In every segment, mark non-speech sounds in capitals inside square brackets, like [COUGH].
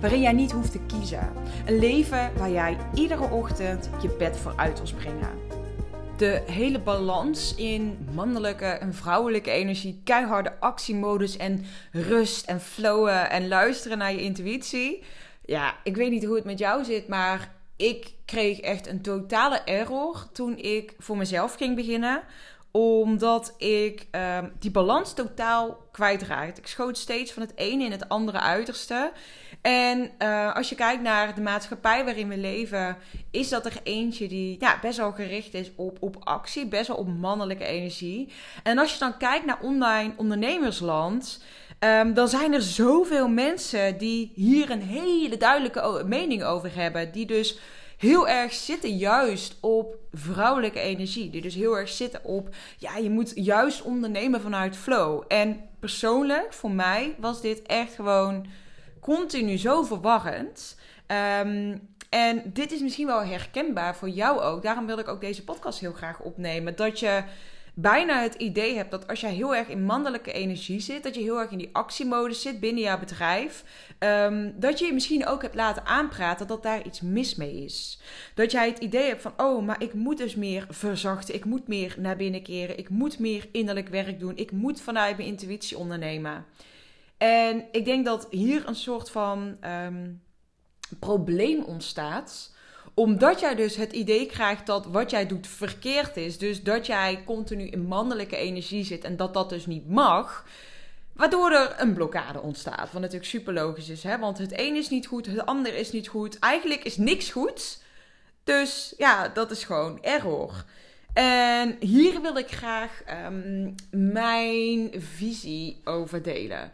waarin jij niet hoeft te kiezen. Een leven waar jij iedere ochtend je bed voor uit wil springen. De hele balans in mannelijke en vrouwelijke energie, keiharde actiemodus en rust en flowen en luisteren naar je intuïtie. Ja, ik weet niet hoe het met jou zit, maar ik kreeg echt een totale error toen ik voor mezelf ging beginnen omdat ik uh, die balans totaal kwijtraakte. Ik schoot steeds van het ene in het andere uiterste. En uh, als je kijkt naar de maatschappij waarin we leven, is dat er eentje die ja, best wel gericht is op, op actie, best wel op mannelijke energie. En als je dan kijkt naar online ondernemersland. Um, dan zijn er zoveel mensen die hier een hele duidelijke mening over hebben. Die dus heel erg zitten juist op vrouwelijke energie. Die dus heel erg zitten op, ja, je moet juist ondernemen vanuit flow. En persoonlijk, voor mij, was dit echt gewoon continu zo verwarrend. Um, en dit is misschien wel herkenbaar voor jou ook. Daarom wilde ik ook deze podcast heel graag opnemen. Dat je bijna het idee hebt dat als jij heel erg in mannelijke energie zit, dat je heel erg in die actiemodus zit binnen jouw bedrijf, um, dat je je misschien ook hebt laten aanpraten dat daar iets mis mee is. Dat jij het idee hebt van, oh, maar ik moet dus meer verzachten, ik moet meer naar binnen keren, ik moet meer innerlijk werk doen, ik moet vanuit mijn intuïtie ondernemen. En ik denk dat hier een soort van um, probleem ontstaat omdat jij dus het idee krijgt dat wat jij doet verkeerd is. Dus dat jij continu in mannelijke energie zit en dat dat dus niet mag. Waardoor er een blokkade ontstaat. Wat natuurlijk super logisch is. Hè? Want het een is niet goed, het ander is niet goed. Eigenlijk is niks goed. Dus ja, dat is gewoon error. En hier wil ik graag um, mijn visie over delen.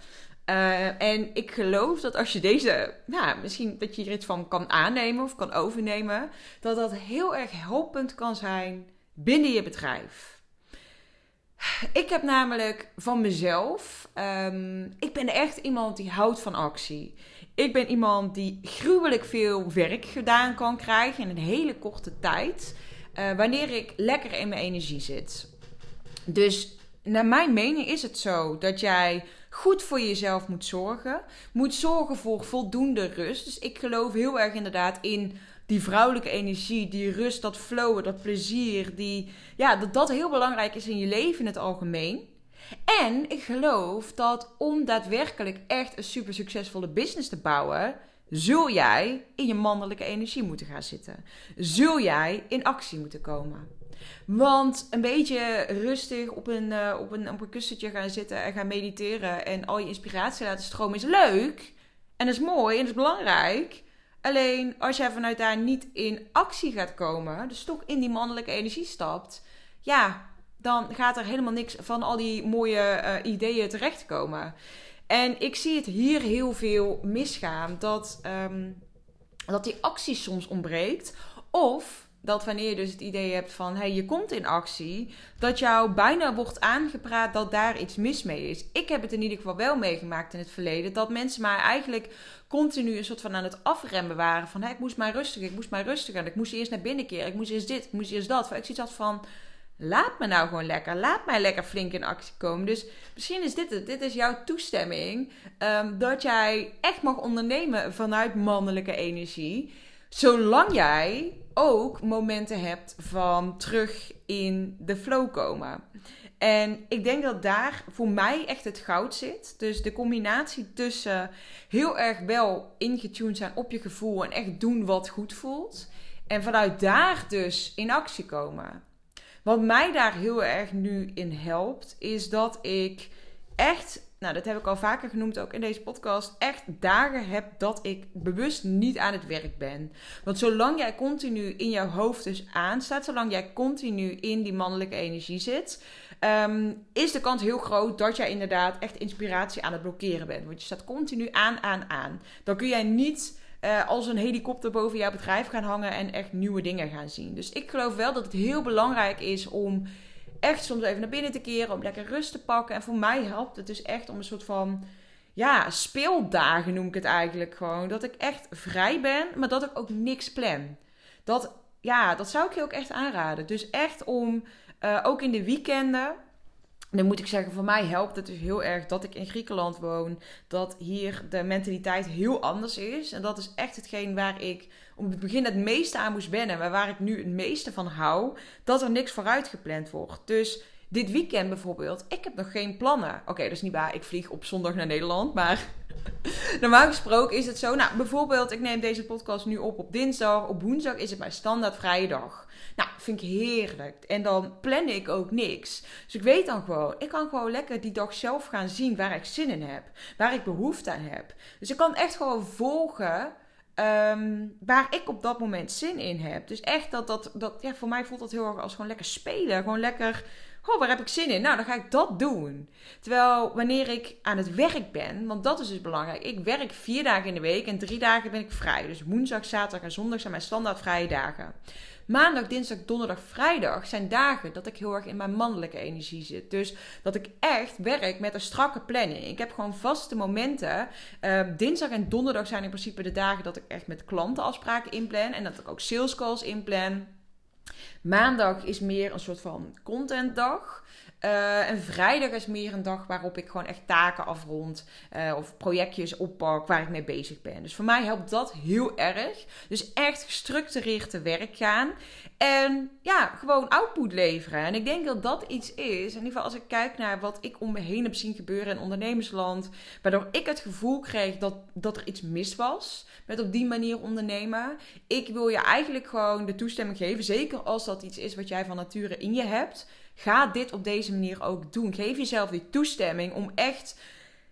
Uh, en ik geloof dat als je deze, nou, misschien dat je er iets van kan aannemen of kan overnemen, dat dat heel erg helpend kan zijn binnen je bedrijf. Ik heb namelijk van mezelf, um, ik ben echt iemand die houdt van actie. Ik ben iemand die gruwelijk veel werk gedaan kan krijgen in een hele korte tijd, uh, wanneer ik lekker in mijn energie zit. Dus naar mijn mening is het zo dat jij goed voor jezelf moet zorgen. Moet zorgen voor voldoende rust. Dus ik geloof heel erg inderdaad in die vrouwelijke energie, die rust, dat flowen, dat plezier. Die, ja, dat dat heel belangrijk is in je leven in het algemeen. En ik geloof dat om daadwerkelijk echt een super succesvolle business te bouwen, zul jij in je mannelijke energie moeten gaan zitten. Zul jij in actie moeten komen. Want een beetje rustig op een, uh, op, een, op een kussentje gaan zitten en gaan mediteren en al je inspiratie laten stromen is leuk. En is mooi en is belangrijk. Alleen als jij vanuit daar niet in actie gaat komen, dus toch in die mannelijke energie stapt, ja, dan gaat er helemaal niks van al die mooie uh, ideeën terechtkomen. En ik zie het hier heel veel misgaan. Dat, um, dat die actie soms ontbreekt. Of dat wanneer je dus het idee hebt van hey, je komt in actie, dat jou bijna wordt aangepraat dat daar iets mis mee is. Ik heb het in ieder geval wel meegemaakt in het verleden dat mensen maar eigenlijk continu een soort van aan het afremmen waren van hey, ik moest maar rustig, ik moest maar rustig en ik moest eerst naar binnen keren, ik moest eerst dit, ik moest eerst dat. Ik zoiets had van laat me nou gewoon lekker, laat mij lekker flink in actie komen. Dus misschien is dit het, dit is jouw toestemming um, dat jij echt mag ondernemen vanuit mannelijke energie, zolang jij ook momenten hebt van terug in de flow komen. En ik denk dat daar voor mij echt het goud zit. Dus de combinatie tussen heel erg wel ingetuned zijn op je gevoel en echt doen wat goed voelt. En vanuit daar dus in actie komen. Wat mij daar heel erg nu in helpt, is dat ik echt, nou dat heb ik al vaker genoemd ook in deze podcast, echt dagen heb dat ik bewust niet aan het werk ben. Want zolang jij continu in jouw hoofd dus aanstaat, zolang jij continu in die mannelijke energie zit, ehm, is de kans heel groot dat jij inderdaad echt inspiratie aan het blokkeren bent. Want je staat continu aan, aan, aan. Dan kun jij niet uh, als een helikopter boven jouw bedrijf gaan hangen en echt nieuwe dingen gaan zien. Dus ik geloof wel dat het heel belangrijk is om echt soms even naar binnen te keren, om lekker rust te pakken. En voor mij helpt het dus echt om een soort van ja, speeldagen noem ik het eigenlijk gewoon. Dat ik echt vrij ben, maar dat ik ook niks plan. Dat, ja, dat zou ik je ook echt aanraden. Dus echt om uh, ook in de weekenden dan moet ik zeggen, voor mij helpt het dus heel erg dat ik in Griekenland woon. Dat hier de mentaliteit heel anders is. En dat is echt hetgeen waar ik op het begin het meeste aan moest wennen. Maar waar ik nu het meeste van hou. Dat er niks vooruit gepland wordt. Dus dit weekend bijvoorbeeld, ik heb nog geen plannen. Oké, dat is niet waar. Ik vlieg op zondag naar Nederland. Maar [LAUGHS] normaal gesproken is het zo. Nou, bijvoorbeeld, ik neem deze podcast nu op op dinsdag. Op woensdag is het mijn standaard vrije dag. Nou, vind ik heerlijk. En dan plan ik ook niks. Dus ik weet dan gewoon, ik kan gewoon lekker die dag zelf gaan zien waar ik zin in heb. Waar ik behoefte aan heb. Dus ik kan echt gewoon volgen ehm, waar ik op dat moment zin in heb. Dus echt dat, dat, dat, ja, voor mij voelt dat heel erg als gewoon lekker spelen. Gewoon lekker, oh, waar heb ik zin in? Nou, dan ga ik dat doen. Terwijl wanneer ik aan het werk ben, want dat is dus belangrijk. Ik werk vier dagen in de week en drie dagen ben ik vrij. Dus woensdag, zaterdag en zondag zijn mijn standaard vrije dagen. Maandag, dinsdag, donderdag, vrijdag zijn dagen dat ik heel erg in mijn mannelijke energie zit. Dus dat ik echt werk met een strakke planning. Ik heb gewoon vaste momenten. Uh, dinsdag en donderdag zijn in principe de dagen dat ik echt met klanten afspraken inplan. En dat ik ook sales calls inplan. Maandag is meer een soort van contentdag. Uh, en vrijdag is meer een dag waarop ik gewoon echt taken afrond. Uh, of projectjes oppak waar ik mee bezig ben. Dus voor mij helpt dat heel erg. Dus echt gestructureerd te werk gaan. En ja, gewoon output leveren. En ik denk dat dat iets is. In ieder geval als ik kijk naar wat ik om me heen heb zien gebeuren in ondernemersland. Waardoor ik het gevoel kreeg dat, dat er iets mis was. Met op die manier ondernemen. Ik wil je eigenlijk gewoon de toestemming geven. Zeker als dat iets is wat jij van nature in je hebt Ga dit op deze manier ook doen. Geef jezelf die toestemming om echt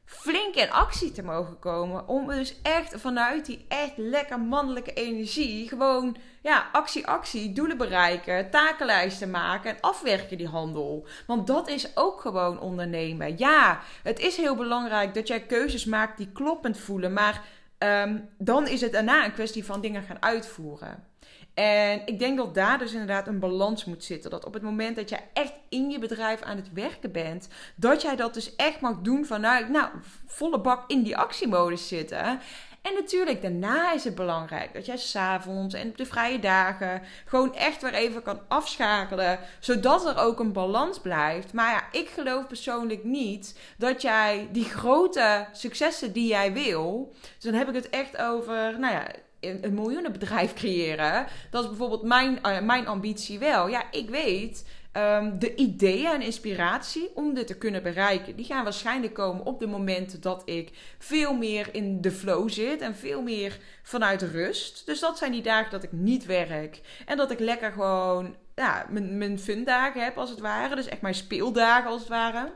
flink in actie te mogen komen. Om dus echt vanuit die echt lekker mannelijke energie gewoon ja, actie, actie, doelen bereiken, takenlijsten maken en afwerken die handel. Want dat is ook gewoon ondernemen. Ja, het is heel belangrijk dat jij keuzes maakt die kloppend voelen, maar ehm, dan is het daarna een kwestie van dingen gaan uitvoeren. En ik denk dat daar dus inderdaad een balans moet zitten. Dat op het moment dat jij echt in je bedrijf aan het werken bent, dat jij dat dus echt mag doen vanuit, nou, volle bak in die actiemodus zitten. En natuurlijk, daarna is het belangrijk dat jij s'avonds en op de vrije dagen gewoon echt weer even kan afschakelen, zodat er ook een balans blijft. Maar ja, ik geloof persoonlijk niet dat jij die grote successen die jij wil, dus dan heb ik het echt over, nou ja, een miljoenenbedrijf creëren. Dat is bijvoorbeeld mijn, eh, mijn ambitie wel. Ja, ik weet. Um, de ideeën en inspiratie om dit te kunnen bereiken, die gaan waarschijnlijk komen op de momenten dat ik veel meer in de flow zit en veel meer vanuit rust. Dus dat zijn die dagen dat ik niet werk en dat ik lekker gewoon ja, mijn, mijn fun heb als het ware. Dus echt mijn speeldagen als het ware.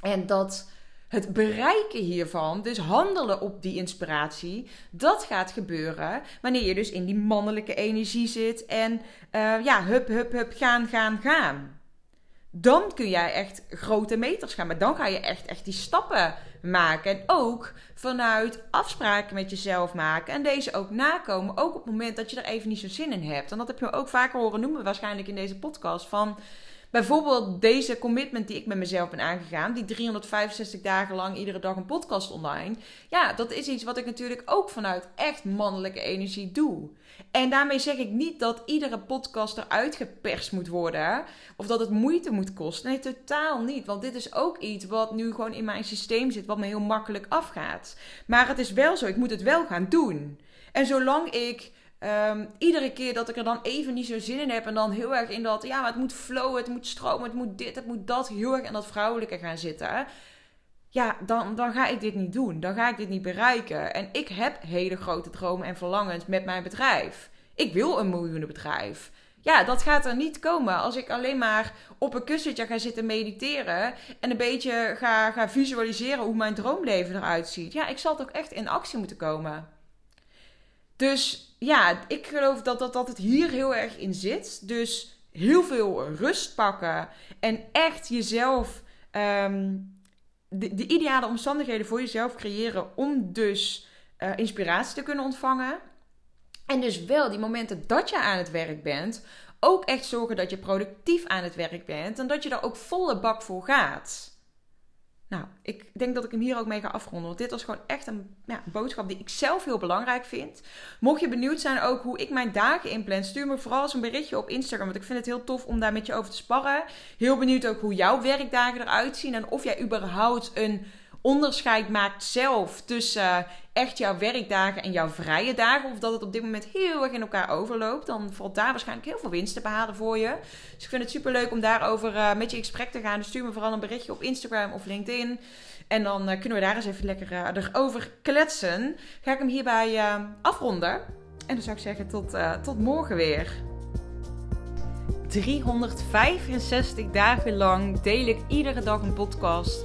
En dat het bereiken hiervan, dus handelen op die inspiratie, dat gaat gebeuren wanneer je dus in die mannelijke energie zit en uh, ja, hup, hup, hup, gaan, gaan, gaan. Dan kun jij echt grote meters gaan, maar dan ga je echt, echt die stappen maken. En ook vanuit afspraken met jezelf maken en deze ook nakomen, ook op het moment dat je er even niet zo zin in hebt. En dat heb je ook vaker horen noemen waarschijnlijk in deze podcast van Bijvoorbeeld deze commitment die ik met mezelf ben aangegaan, die 365 dagen lang iedere dag een podcast online. Ja, dat is iets wat ik natuurlijk ook vanuit echt mannelijke energie doe. En daarmee zeg ik niet dat iedere podcast eruit geperst moet worden. Of dat het moeite moet kosten. Nee, totaal niet. Want dit is ook iets wat nu gewoon in mijn systeem zit, wat me heel makkelijk afgaat. Maar het is wel zo, ik moet het wel gaan doen. En zolang ik Ehm, iedere keer dat ik er dan even niet zo zin in heb en dan heel erg in dat, ja, maar het moet flowen, het moet stromen, het moet dit, het moet dat, heel erg in dat vrouwelijke gaan zitten. Ja, dan, dan ga ik dit niet doen. Dan ga ik dit niet bereiken. En ik heb hele grote dromen en verlangens met mijn bedrijf. Ik wil een miljoenenbedrijf. Ja, dat gaat er niet komen als ik alleen maar op een kussentje ga zitten mediteren en een beetje ga, ga visualiseren hoe mijn droomleven eruit ziet. Ja, ik zal toch echt in actie moeten komen. Dus ja, ik geloof dat, dat, dat het hier heel erg in zit. Dus heel veel rust pakken en echt jezelf ehm, de, de, ideale omstandigheden voor jezelf creëren om dus uh, inspiratie te kunnen ontvangen. En dus wel die momenten dat je aan het werk bent, ook echt zorgen dat je productief aan het werk bent en dat je daar ook volle bak voor gaat. Nou, ik denk dat ik hem hier ook mee ga afronden. Want dit was gewoon echt een ja, boodschap die ik zelf heel belangrijk vind. Mocht je benieuwd zijn ook hoe ik mijn dagen inplan, stuur me vooral eens een berichtje op Instagram. Want ik vind het heel tof om daar met je over te sparren. Heel benieuwd ook hoe jouw werkdagen eruit zien. En of jij überhaupt een onderscheid maakt zelf tussen eh, echt jouw werkdagen en jouw vrije dagen. Of dat het op dit moment heel erg in elkaar overloopt. Dan valt daar waarschijnlijk heel veel winst te behalen voor je. Dus ik vind het super leuk om daarover uh, met je in gesprek te gaan. Dus stuur me vooral een berichtje op Instagram of LinkedIn. En dan uh, kunnen we daar eens even lekker uh, erover kletsen. Ga ik hem hierbij afronden. En dan zou ik zeggen tot, tot morgen weer. 365 dagen lang deel ik iedere dag een podcast